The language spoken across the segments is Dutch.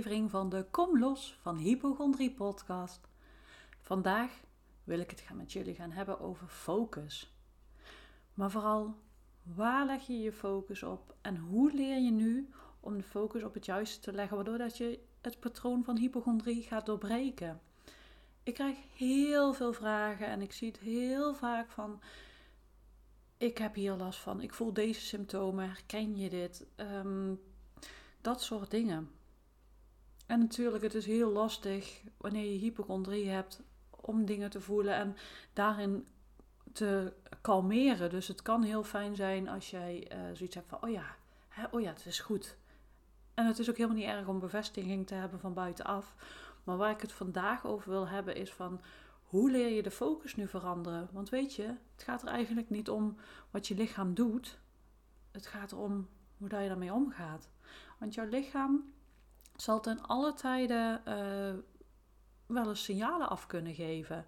van de Kom Los van Hypochondrie podcast. Vandaag wil ik het gaan met jullie gaan hebben over focus. Maar vooral, waar leg je je focus op en hoe leer je nu om de focus op het juiste te leggen, waardoor dat je het patroon van hypochondrie gaat doorbreken? Ik krijg heel veel vragen en ik zie het heel vaak van ik heb hier last van, ik voel deze symptomen, herken je dit? Um, dat soort dingen. En natuurlijk, het is heel lastig wanneer je hypochondrie hebt om dingen te voelen en daarin te kalmeren. Dus het kan heel fijn zijn als jij uh, zoiets hebt van, oh ja, hè, oh ja, het is goed. En het is ook helemaal niet erg om bevestiging te hebben van buitenaf. Maar waar ik het vandaag over wil hebben is van, hoe leer je de focus nu veranderen? Want weet je, het gaat er eigenlijk niet om wat je lichaam doet. Het gaat erom hoe je daarmee omgaat. Want jouw lichaam zal ten alle tijden uh, wel eens signalen af kunnen geven.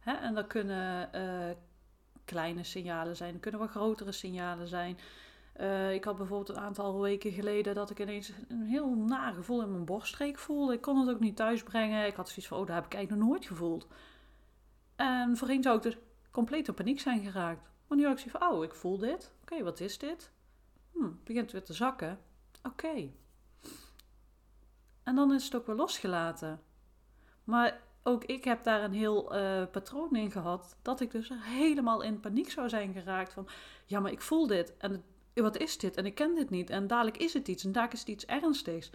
Hè? En dat kunnen uh, kleine signalen zijn, dat kunnen wel grotere signalen zijn. Uh, ik had bijvoorbeeld een aantal weken geleden dat ik ineens een heel naar gevoel in mijn borststreek voelde. Ik kon het ook niet thuisbrengen. Ik had zoiets van, oh, dat heb ik eigenlijk nog nooit gevoeld. En voorheen zou ik dus compleet in paniek zijn geraakt. Maar nu had ik zoiets van, oh, ik voel dit. Oké, wat is dit? Hm, het begint weer te zakken. Oké. En dan is het ook weer losgelaten. Maar ook ik heb daar een heel uh, patroon in gehad. Dat ik dus helemaal in paniek zou zijn geraakt. Van ja, maar ik voel dit. En wat is dit? En ik ken dit niet. En dadelijk is het iets. En dadelijk is het iets ernstigs.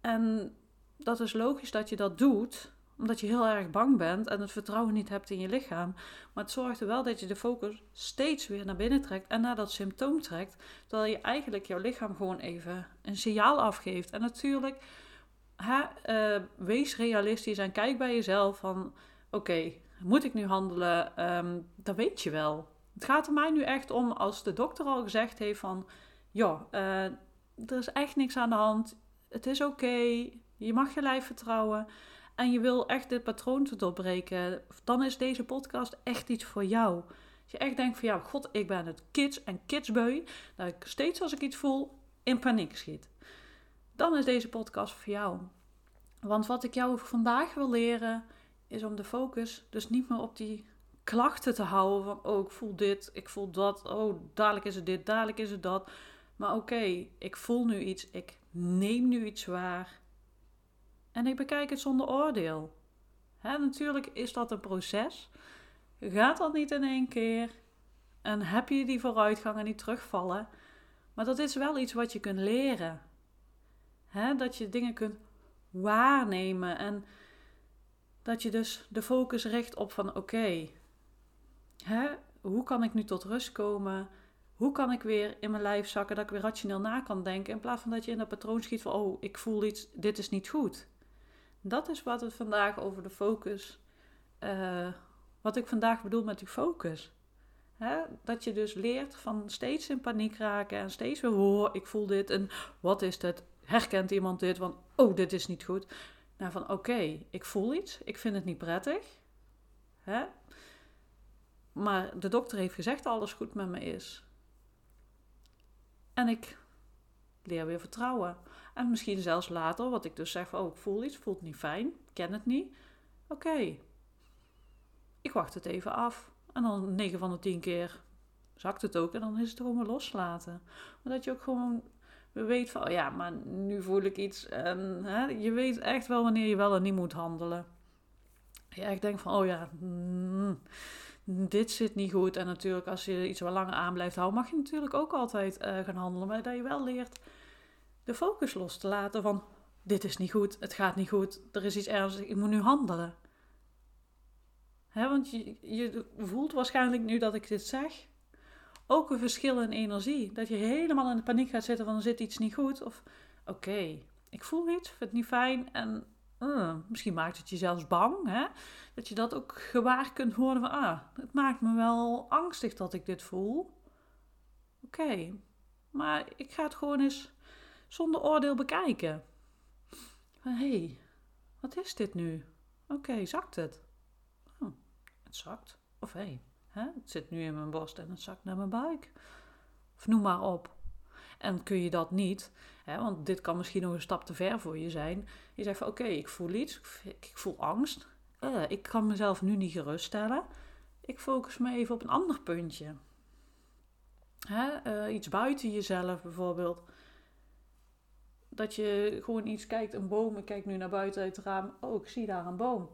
En dat is logisch dat je dat doet omdat je heel erg bang bent en het vertrouwen niet hebt in je lichaam. Maar het zorgt er wel dat je de focus steeds weer naar binnen trekt en naar dat symptoom trekt. Terwijl je eigenlijk jouw lichaam gewoon even een signaal afgeeft. En natuurlijk, uh, wees realistisch en kijk bij jezelf van... Oké, moet ik nu handelen? Um, dat weet je wel. Het gaat er mij nu echt om als de dokter al gezegd heeft van... Ja, uh, er is echt niks aan de hand. Het is oké. Je mag je lijf vertrouwen en je wil echt dit patroon te doorbreken, dan is deze podcast echt iets voor jou. Als je echt denkt van ja, god, ik ben het kids en kidsbeu, dat ik steeds als ik iets voel in paniek schiet. Dan is deze podcast voor jou. Want wat ik jou vandaag wil leren, is om de focus dus niet meer op die klachten te houden van oh, ik voel dit, ik voel dat, oh, dadelijk is het dit, dadelijk is het dat. Maar oké, ik voel nu iets, ik neem nu iets waar en ik bekijk het zonder oordeel. Hè, natuurlijk is dat een proces. Gaat dat niet in één keer. En heb je die vooruitgang en die terugvallen. Maar dat is wel iets wat je kunt leren. Hè, dat je dingen kunt waarnemen. En dat je dus de focus richt op van oké. hoe kan ik nu tot rust komen? Hoe kan ik weer in mijn lijf zakken dat ik weer rationeel na kan denken? In plaats van dat je in dat patroon schiet van oh, ik voel iets, dit is niet goed. Dat is wat het vandaag over de focus. Uh, wat ik vandaag bedoel met die focus. Hè? Dat je dus leert van steeds in paniek raken en steeds weer hoor, ik voel dit en wat is het? Herkent iemand dit? Want oh, dit is niet goed. Nou, van oké, ik voel iets, ik vind het niet prettig. Hè? Maar de dokter heeft gezegd dat alles goed met me is. En ik leer weer vertrouwen. En misschien zelfs later, wat ik dus zeg oh, ik voel iets, voelt niet fijn, ken het niet. Oké, ik wacht het even af. En dan 9 van de 10 keer zakt het ook en dan is het gewoon weer loslaten. Maar dat je ook gewoon weet van, oh ja, maar nu voel ik iets. En hè, je weet echt wel wanneer je wel en niet moet handelen. Je echt denkt van, oh ja, mm, dit zit niet goed. En natuurlijk, als je iets wat langer aan blijft houden, mag je natuurlijk ook altijd uh, gaan handelen. Maar dat je wel leert de focus los te laten van dit is niet goed, het gaat niet goed, er is iets ernstigs, ik moet nu handelen. He, want je, je voelt waarschijnlijk nu dat ik dit zeg, ook een verschil in energie. Dat je helemaal in de paniek gaat zitten van er zit iets niet goed. Of oké, ik voel iets, vind het niet fijn en uh, misschien maakt het je zelfs bang. Hè? Dat je dat ook gewaar kunt horen van ah, het maakt me wel angstig dat ik dit voel. Oké, maar ik ga het gewoon eens zonder oordeel bekijken. Hé, hey, wat is dit nu? Oké, zakt het? Oh, het zakt. Of hé, het zit nu in mijn borst en het zakt naar mijn buik. Of noem maar op. En kun je dat niet, Hè, want dit kan misschien nog een stap te ver voor je zijn. Je zegt van oké, ik voel iets, ik voel angst. Uh, ik kan mezelf nu niet geruststellen. Ik focus me even op een ander puntje. Hè, uh, iets buiten jezelf bijvoorbeeld. Dat je gewoon iets kijkt, een boom. Ik kijk nu naar buiten uit het raam. Oh, ik zie daar een boom.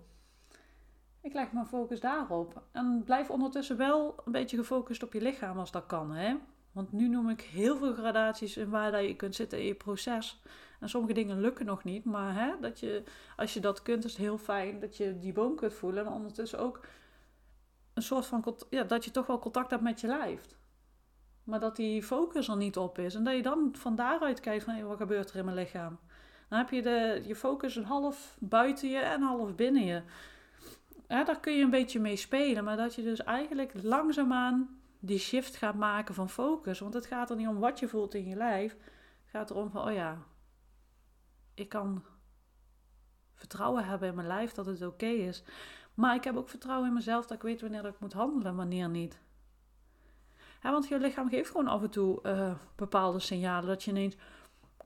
Ik leg mijn focus daarop. En blijf ondertussen wel een beetje gefocust op je lichaam als dat kan. Hè? Want nu noem ik heel veel gradaties in waar je kunt zitten in je proces. En sommige dingen lukken nog niet. Maar hè, dat je, als je dat kunt, is het heel fijn dat je die boom kunt voelen. En ondertussen ook een soort van... Ja, dat je toch wel contact hebt met je lijf. Maar dat die focus er niet op is. En dat je dan van daaruit kijkt van... wat gebeurt er in mijn lichaam? Dan heb je de, je focus een half buiten je en half binnen je. Daar kun je een beetje mee spelen. Maar dat je dus eigenlijk langzaamaan die shift gaat maken van focus. Want het gaat er niet om wat je voelt in je lijf. Het gaat erom van, oh ja, ik kan vertrouwen hebben in mijn lijf dat het oké is. Maar ik heb ook vertrouwen in mezelf dat ik weet wanneer ik moet handelen wanneer niet. Want je lichaam geeft gewoon af en toe uh, bepaalde signalen. Dat je ineens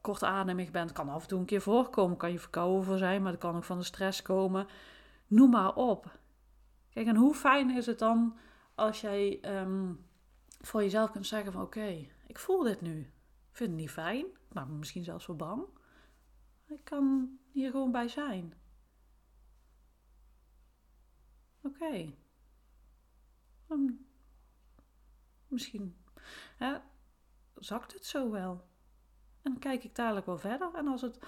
kortademig bent. Kan af en toe een keer voorkomen. Kan je verkouden voor zijn, maar dat kan ook van de stress komen. Noem maar op. Kijk, en hoe fijn is het dan als jij ehm, voor jezelf kunt zeggen van oké, ik voel dit nu. Ik vind het niet fijn. Me misschien zelfs wel bang. Ik kan hier gewoon bij zijn. Oké. Misschien hè, zakt het zo wel. En kijk ik dadelijk wel verder. En als het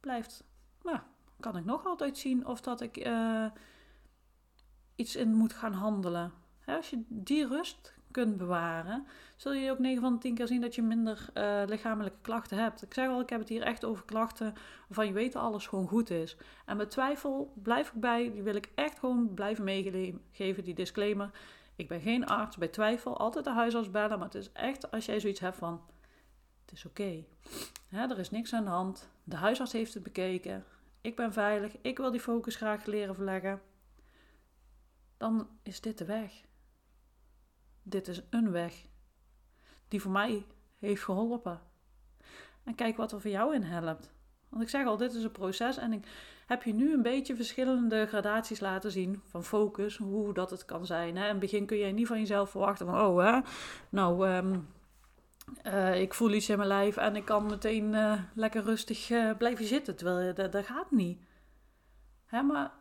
blijft, nou, kan ik nog altijd zien of dat ik uh, iets in moet gaan handelen. Hè, als je die rust kunt bewaren, zul je ook 9 van de 10 keer zien dat je minder uh, lichamelijke klachten hebt. Ik zeg al, ik heb het hier echt over klachten waarvan je weet dat alles gewoon goed is. En met twijfel blijf ik bij, die wil ik echt gewoon blijven meegeven, die disclaimer. Ik ben geen arts, bij twijfel altijd de huisarts bellen, maar het is echt als jij zoiets hebt van, het is oké. Er is niks aan de hand, de huisarts heeft het bekeken, ik ben veilig, ik wil die focus graag leren verleggen. Dan is dit de weg dit is een weg die voor mij heeft geholpen. En kijk wat er voor jou in helpt. Want ik zeg al, dit is een proces en ik heb je nu een beetje verschillende gradaties laten zien van focus, hoe dat het kan zijn. Hè. In het begin kun je niet van jezelf verwachten van, oh hè, nou, ehm, eh, ik voel iets in mijn lijf en ik kan meteen uh, lekker rustig uh, blijven zitten, terwijl dat, dat gaat niet. Hè, maar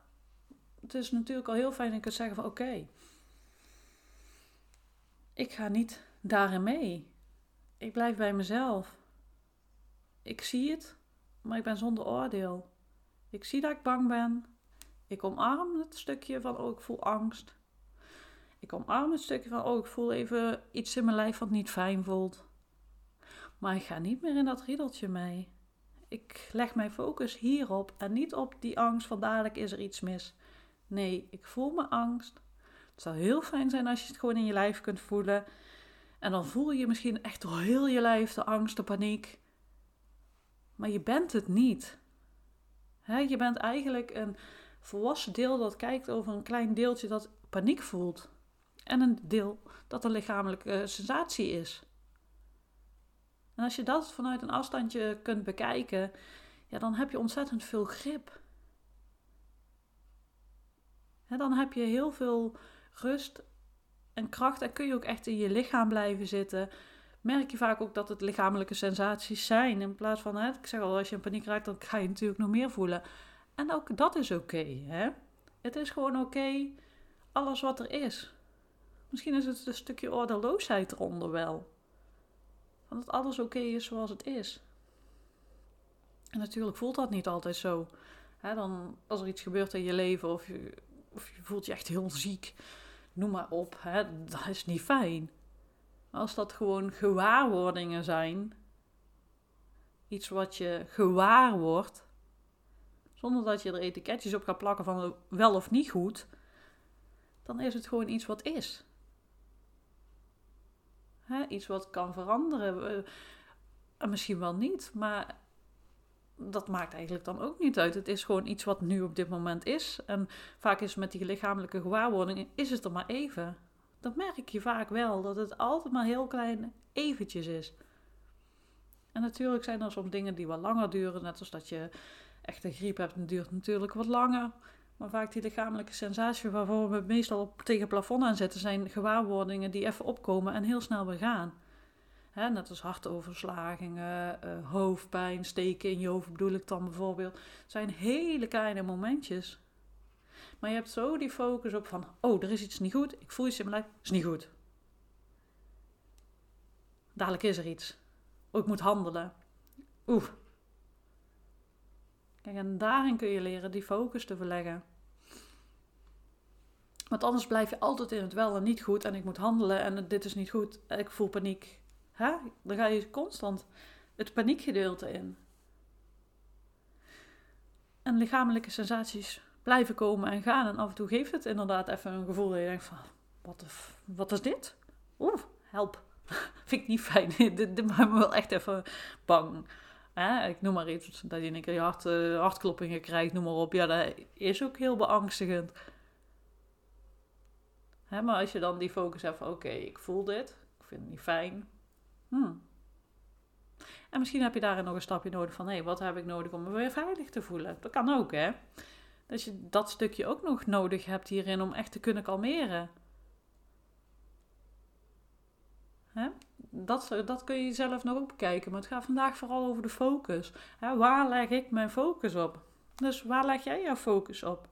het is natuurlijk al heel fijn dat je kunt zeggen van, oké, ik ga niet daarin mee. Ik blijf bij mezelf. Ik zie het, maar ik ben zonder oordeel. Ik zie dat ik bang ben. Ik omarm het stukje van, oh, ik voel angst. Ik omarm het stukje van, oh, ik voel even iets in mijn lijf wat niet fijn voelt. Maar ik ga niet meer in dat riedeltje mee. Ik leg mijn focus hierop en niet op die angst van dadelijk is er iets mis. Nee, ik voel mijn angst. Het zou heel fijn zijn als je het gewoon in je lijf kunt voelen. En dan voel je misschien echt door heel je lijf de angst, de paniek. Maar je bent het niet. Je bent eigenlijk een volwassen deel dat kijkt over een klein deeltje dat paniek voelt. En een deel dat een lichamelijke sensatie is. En als je dat vanuit een afstandje kunt bekijken, ja, dan heb je ontzettend veel grip. dan heb je heel veel rust en kracht en kun je ook echt in je lichaam blijven zitten. Merk je vaak ook dat het lichamelijke sensaties zijn. In plaats van, hè, ik zeg al, als je in paniek raakt, dan ga je natuurlijk nog meer voelen. En ook dat is oké. hè? het is gewoon oké, alles wat er is. Misschien is het een stukje ordeloosheid eronder wel. Van dat alles oké is zoals het is. En natuurlijk voelt dat niet altijd zo. dan, als er iets gebeurt in je leven of je, of je voelt je echt heel ziek, noem maar op, hè, dat is niet fijn. Als dat gewoon gewaarwordingen zijn, iets wat je gewaar wordt, zonder dat je er etiketjes op gaat plakken van wel of niet goed, dan is het gewoon iets wat is. Hè, iets wat kan veranderen. Uh, misschien wel niet, maar dat maakt eigenlijk dan ook niet uit. Het is gewoon iets wat nu op dit moment is. En vaak is met die lichamelijke gewaarwording, is het er maar even. Dat merk je vaak wel, dat het altijd maar heel klein eventjes is. En natuurlijk zijn er soms dingen die wat langer duren, net als dat je echt een griep hebt, en duurt natuurlijk wat langer. Maar vaak die lichamelijke sensatie waarvoor we meestal tegen het plafond aan zitten, zijn gewaarwordingen die even opkomen en heel snel weer gaan. Hè, net als hartoverslagingen, uh, hoofdpijn, steken in je hoofd bedoel ik dan bijvoorbeeld. zijn hele kleine momentjes. Maar je hebt zo die focus op van, oh, er is iets niet goed. Ik voel iets in mijn lijf, is niet goed. Dadelijk is er iets. Oh, ik moet handelen. Oeh. Kijk, en daarin kun je leren die focus te verleggen. Want anders blijf je altijd in het wel en niet goed. En ik moet handelen en dit is niet goed. Ik voel paniek. Hè? Dan ga je constant het paniekgedeelte in. En lichamelijke sensaties blijven komen en gaan. En af en toe geeft het inderdaad even een gevoel dat je denkt van... Wat, wat is dit? Oeh, help. Vind ik niet fijn. dit, maakt me wel echt even bang. Ik noem maar iets. Dat je een keer je uh, hartkloppingen krijgt, noem maar op. Ja, dat is ook heel beangstigend. Hè, maar als je dan die focus hebt van... Oké, ik voel dit. Ik vind het niet fijn. Hmm. En misschien heb je daarin nog een stapje nodig van... Hé, hey, wat heb ik nodig om me weer veilig te voelen? Dat kan ook, hè? Dat je dat stukje ook nog nodig hebt hierin om echt te kunnen kalmeren. Hè? Dat, dat kun je zelf nog ook bekijken. Maar het gaat vandaag vooral over de focus. Hè? Waar leg ik mijn focus op? Dus waar leg jij jouw focus op?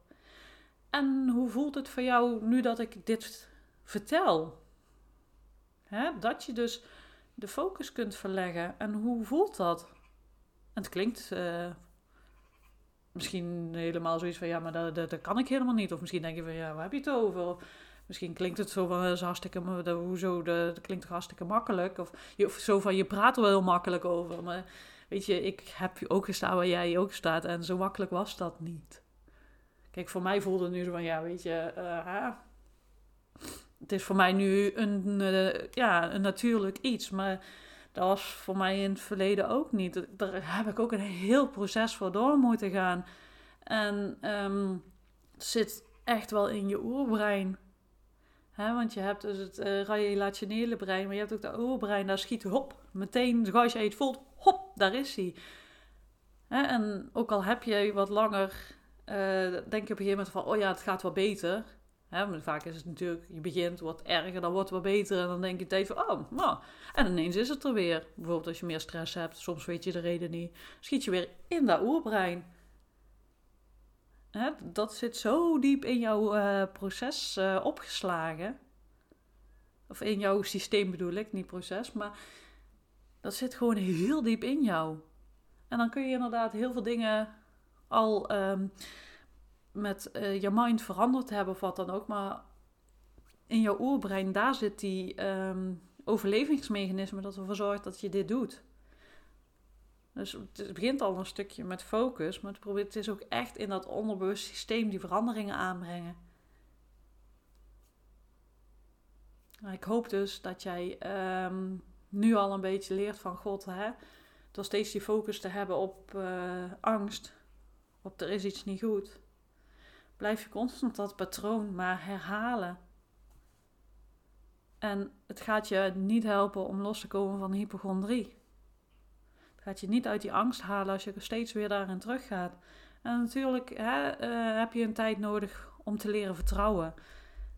En hoe voelt het voor jou nu dat ik dit vertel? Hè? Dat je dus de focus kunt verleggen. En hoe voelt dat? En het klinkt uh, misschien helemaal zoiets van ja, maar dat, dat, kan ik helemaal niet. Of misschien denk je van ja, waar heb je het over? misschien klinkt het zo van, dat is hartstikke, dat, hoezo, dat, dat klinkt hartstikke makkelijk. Of, je, of zo van, je praat er wel heel makkelijk over. Maar weet je, ik heb ook gestaan waar jij ook staat. En zo makkelijk was dat niet. Kijk, voor mij voelde het nu zo van, ja, weet je, uh, het is voor mij nu een, uh, ja, een natuurlijk iets. Maar dat was voor mij in het verleden ook niet. Daar heb ik ook een heel proces voor door moeten gaan. En um, het zit echt wel in je oerbrein. Hè, want je hebt dus het uh, relationele brein, maar je hebt ook dat oerbrein, daar schiet hop, meteen, zoals je het voelt, hop, daar is hij. En ook al heb je wat langer, uh, denk je op een gegeven moment van, oh ja, het gaat wel beter. Maar vaak is het natuurlijk, je begint, wordt erger, dan wordt het wat beter. En dan denk je van, oh, nou. En ineens is het er weer. Bijvoorbeeld als je meer stress hebt, soms weet je de reden niet. Schiet je weer in dat oerbrein. Dat zit zo diep in jouw uh, proces uh, opgeslagen. Of in jouw systeem bedoel ik, niet proces. Maar dat zit gewoon heel diep in jou. En dan kun je inderdaad heel veel dingen al um, met uh, je mind veranderd hebben of wat dan ook. Maar in jouw oerbrein, daar zit die um, overlevingsmechanisme dat ervoor zorgt dat je dit doet. Dus het begint al een stukje met focus, maar het, probeert, het is ook echt in dat onderbewust systeem die veranderingen aanbrengen. Nou, ik hoop dus dat jij um, nu al een beetje leert van God, hè? door steeds die focus te hebben op uh, angst, op er is iets niet goed. Blijf je constant dat patroon maar herhalen. En het gaat je niet helpen om los te komen van hypochondrie gaat je niet uit die angst halen als je steeds weer daarin teruggaat. En natuurlijk hè, uh, heb je een tijd nodig om te leren vertrouwen.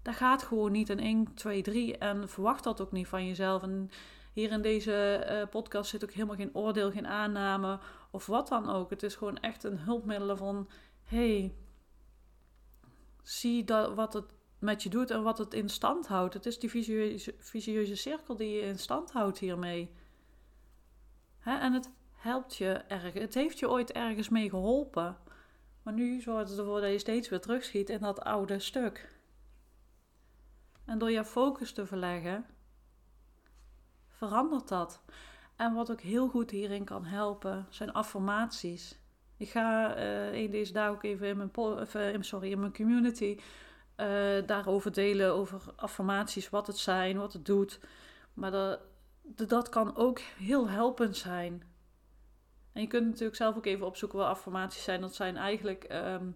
Dat gaat gewoon niet in 1, 2, 3 en verwacht dat ook niet van jezelf. En hier in deze uh, podcast zit ook helemaal geen oordeel, geen aanname of wat dan ook. Het is gewoon echt een hulpmiddel van: hey, zie dat, wat het met je doet en wat het in stand houdt. Het is die visieuze, cirkel die je in stand houdt hiermee. Hè? En het helpt je erg. Het heeft je ooit ergens mee geholpen. Maar nu zorgt het ervoor dat je steeds weer terugschiet in dat oude stuk. En door je focus te verleggen, verandert dat. En wat ook heel goed hierin kan helpen, zijn affirmaties. Ik ga uh, een deze dagen ook even in mijn, sorry, in mijn community uh, daarover delen, over affirmaties, wat het zijn, wat het doet. Maar dat, dat kan ook heel helpend zijn. En je kunt natuurlijk zelf ook even opzoeken wat affirmaties zijn. Dat zijn eigenlijk um,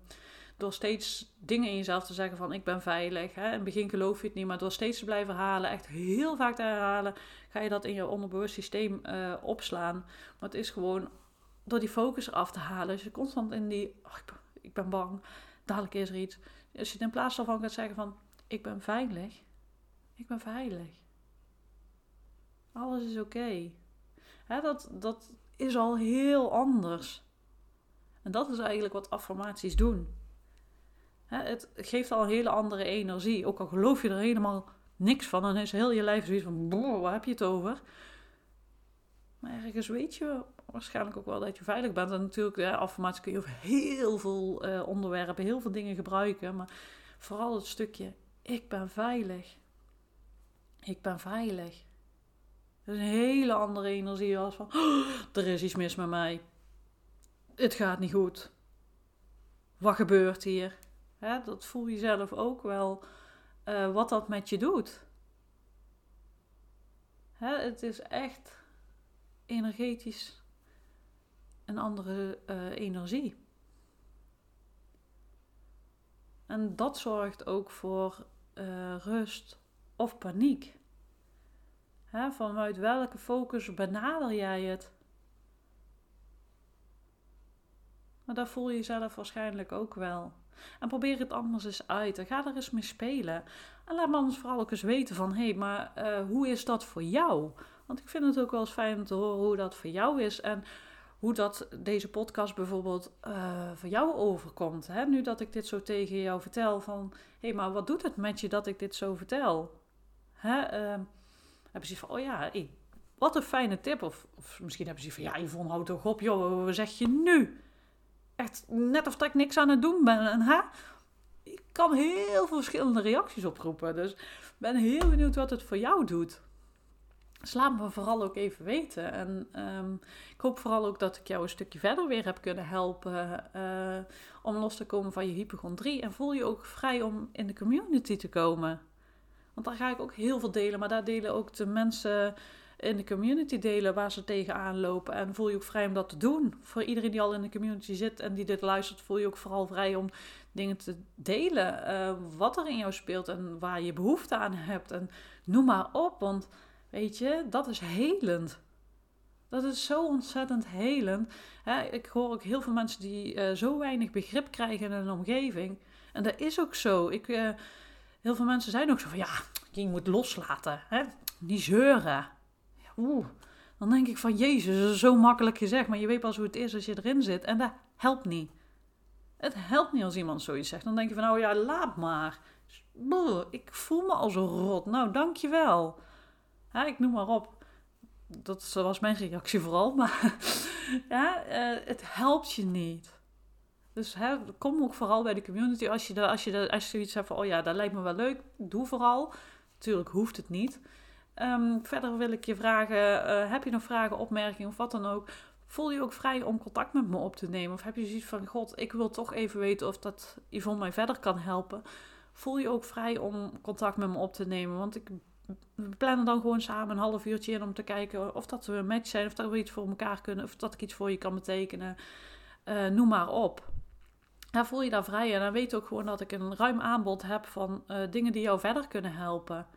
door steeds dingen in jezelf te zeggen van ik ben veilig. Hè? In het begin geloof je het niet, maar door steeds te blijven herhalen, echt heel vaak te herhalen, ga je dat in je onderbewust systeem opslaan. Maar het is gewoon door die focus eraf te halen. Als je constant in die, oh, ik, ben, bang, dadelijk is er iets. Als je in plaats daarvan gaat zeggen van ik ben veilig, ik ben veilig. Alles is oké. Dat, dat is al heel anders. En dat is eigenlijk wat affirmaties doen. Het geeft al een hele andere energie. Ook al geloof je er helemaal niks van, dan is heel je lijf zoiets van: waar heb je het over? Maar ergens weet je waarschijnlijk ook wel dat je veilig bent. En natuurlijk, ja, affirmaties kun je over heel veel uh, onderwerpen, heel veel dingen gebruiken. Maar vooral het stukje: ik ben veilig. Ik ben veilig. Dat is een hele andere energie als van: oh, er is iets mis met mij. Het gaat niet goed. Wat gebeurt hier? dat voel je zelf ook wel uh, wat dat met je doet. het is echt energetisch een andere uh, energie. En dat zorgt ook voor uh, rust of paniek. Hè, vanuit welke focus benader jij het? Maar daar voel je jezelf waarschijnlijk ook wel. En probeer het anders eens uit. En ga er eens mee spelen. En laat me anders vooral ook eens weten van... hé, hey, maar uh, hoe is dat voor jou? Want ik vind het ook wel eens fijn om te horen hoe dat voor jou is. En hoe dat deze podcast bijvoorbeeld uh, voor jou overkomt. Hè? Nu dat ik dit zo tegen jou vertel van... hé, hey, maar wat doet het met je dat ik dit zo vertel? Hè? Uh, hebben ze van, oh ja, wat een fijne tip. Of, of misschien hebben ze van, ja, Yvonne, houd toch op, joh, wat zeg je nu? Echt net of ik niks aan het doen ben. En hè? Ik kan heel veel verschillende reacties oproepen. Dus ben heel benieuwd wat het voor jou doet. Dus laat me vooral ook even weten. En um, ik hoop vooral ook dat ik jou een stukje verder weer heb kunnen helpen uh, om los te komen van je hypochondrie. En voel je ook vrij om in de community te komen. Want daar ga ik ook heel veel delen, maar daar delen ook de mensen in de community delen waar ze tegenaan lopen. En voel je ook vrij om dat te doen. Voor iedereen die al in de community zit en die dit luistert, voel je ook vooral vrij om dingen te delen. Uh, wat er in jou speelt en waar je behoefte aan hebt. En noem maar op, want weet je, dat is helend. Dat is zo ontzettend helend. ik hoor ook heel veel mensen die uh, zo weinig begrip krijgen in een omgeving. En dat is ook zo. Ik, uh, heel veel mensen zijn ook zo van ja, je moet loslaten. Hè? Niet zeuren oeh, dan denk ik van Jezus, dat is zo makkelijk gezegd, maar je weet pas hoe het is als je erin zit. En dat helpt niet. Het helpt niet als iemand zoiets zegt. Dan denk je van, nou ja, laat maar. ik voel me al zo rot. Nou, dankjewel. Ja, ik noem maar op. Dat was mijn reactie vooral. Maar ja, uh, het helpt je niet. Dus hè, kom ook vooral bij de community. Als je, als, je als je zoiets hebt van, oh ja, dat lijkt me wel leuk. Doe vooral. Natuurlijk hoeft het niet. Um, verder wil ik je vragen, uh, heb je nog vragen, opmerkingen of wat dan ook? Voel je ook vrij om contact met me op te nemen? Of heb je zoiets van, god, ik wil toch even weten of dat Yvonne mij verder kan helpen? Voel je ook vrij om contact met me op te nemen? Want ik we plannen dan gewoon samen een half uurtje in om te kijken of dat we een match zijn, of dat we iets voor elkaar kunnen, of dat ik iets voor je kan betekenen. Uh, noem maar op. Ja, voel je daar vrij en dan weet ook gewoon dat ik een ruim aanbod heb van uh, dingen die jou verder kunnen helpen.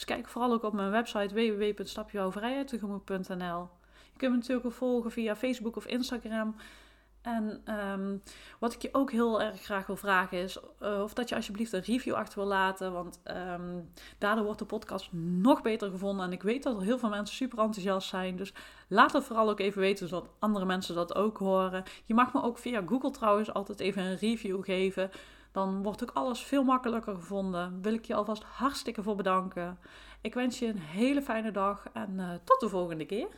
Dus kijk vooral ook op mijn website www.stapjewouwvrijheidtegemoet.nl. Je kunt me natuurlijk ook volgen via Facebook of Instagram. En ehm, wat ik je ook heel erg graag wil vragen is uh, of dat je alsjeblieft een review achter wil laten. Want um, daardoor wordt de podcast nog beter gevonden. En ik weet dat er heel veel mensen super enthousiast zijn. Dus laat het vooral ook even weten, zodat andere mensen dat ook horen. Je mag me ook via Google trouwens altijd even een review geven. Dan wordt ook alles veel makkelijker gevonden. Wil ik je alvast hartstikke voor bedanken. Ik wens je een hele fijne dag en uh, tot de volgende keer.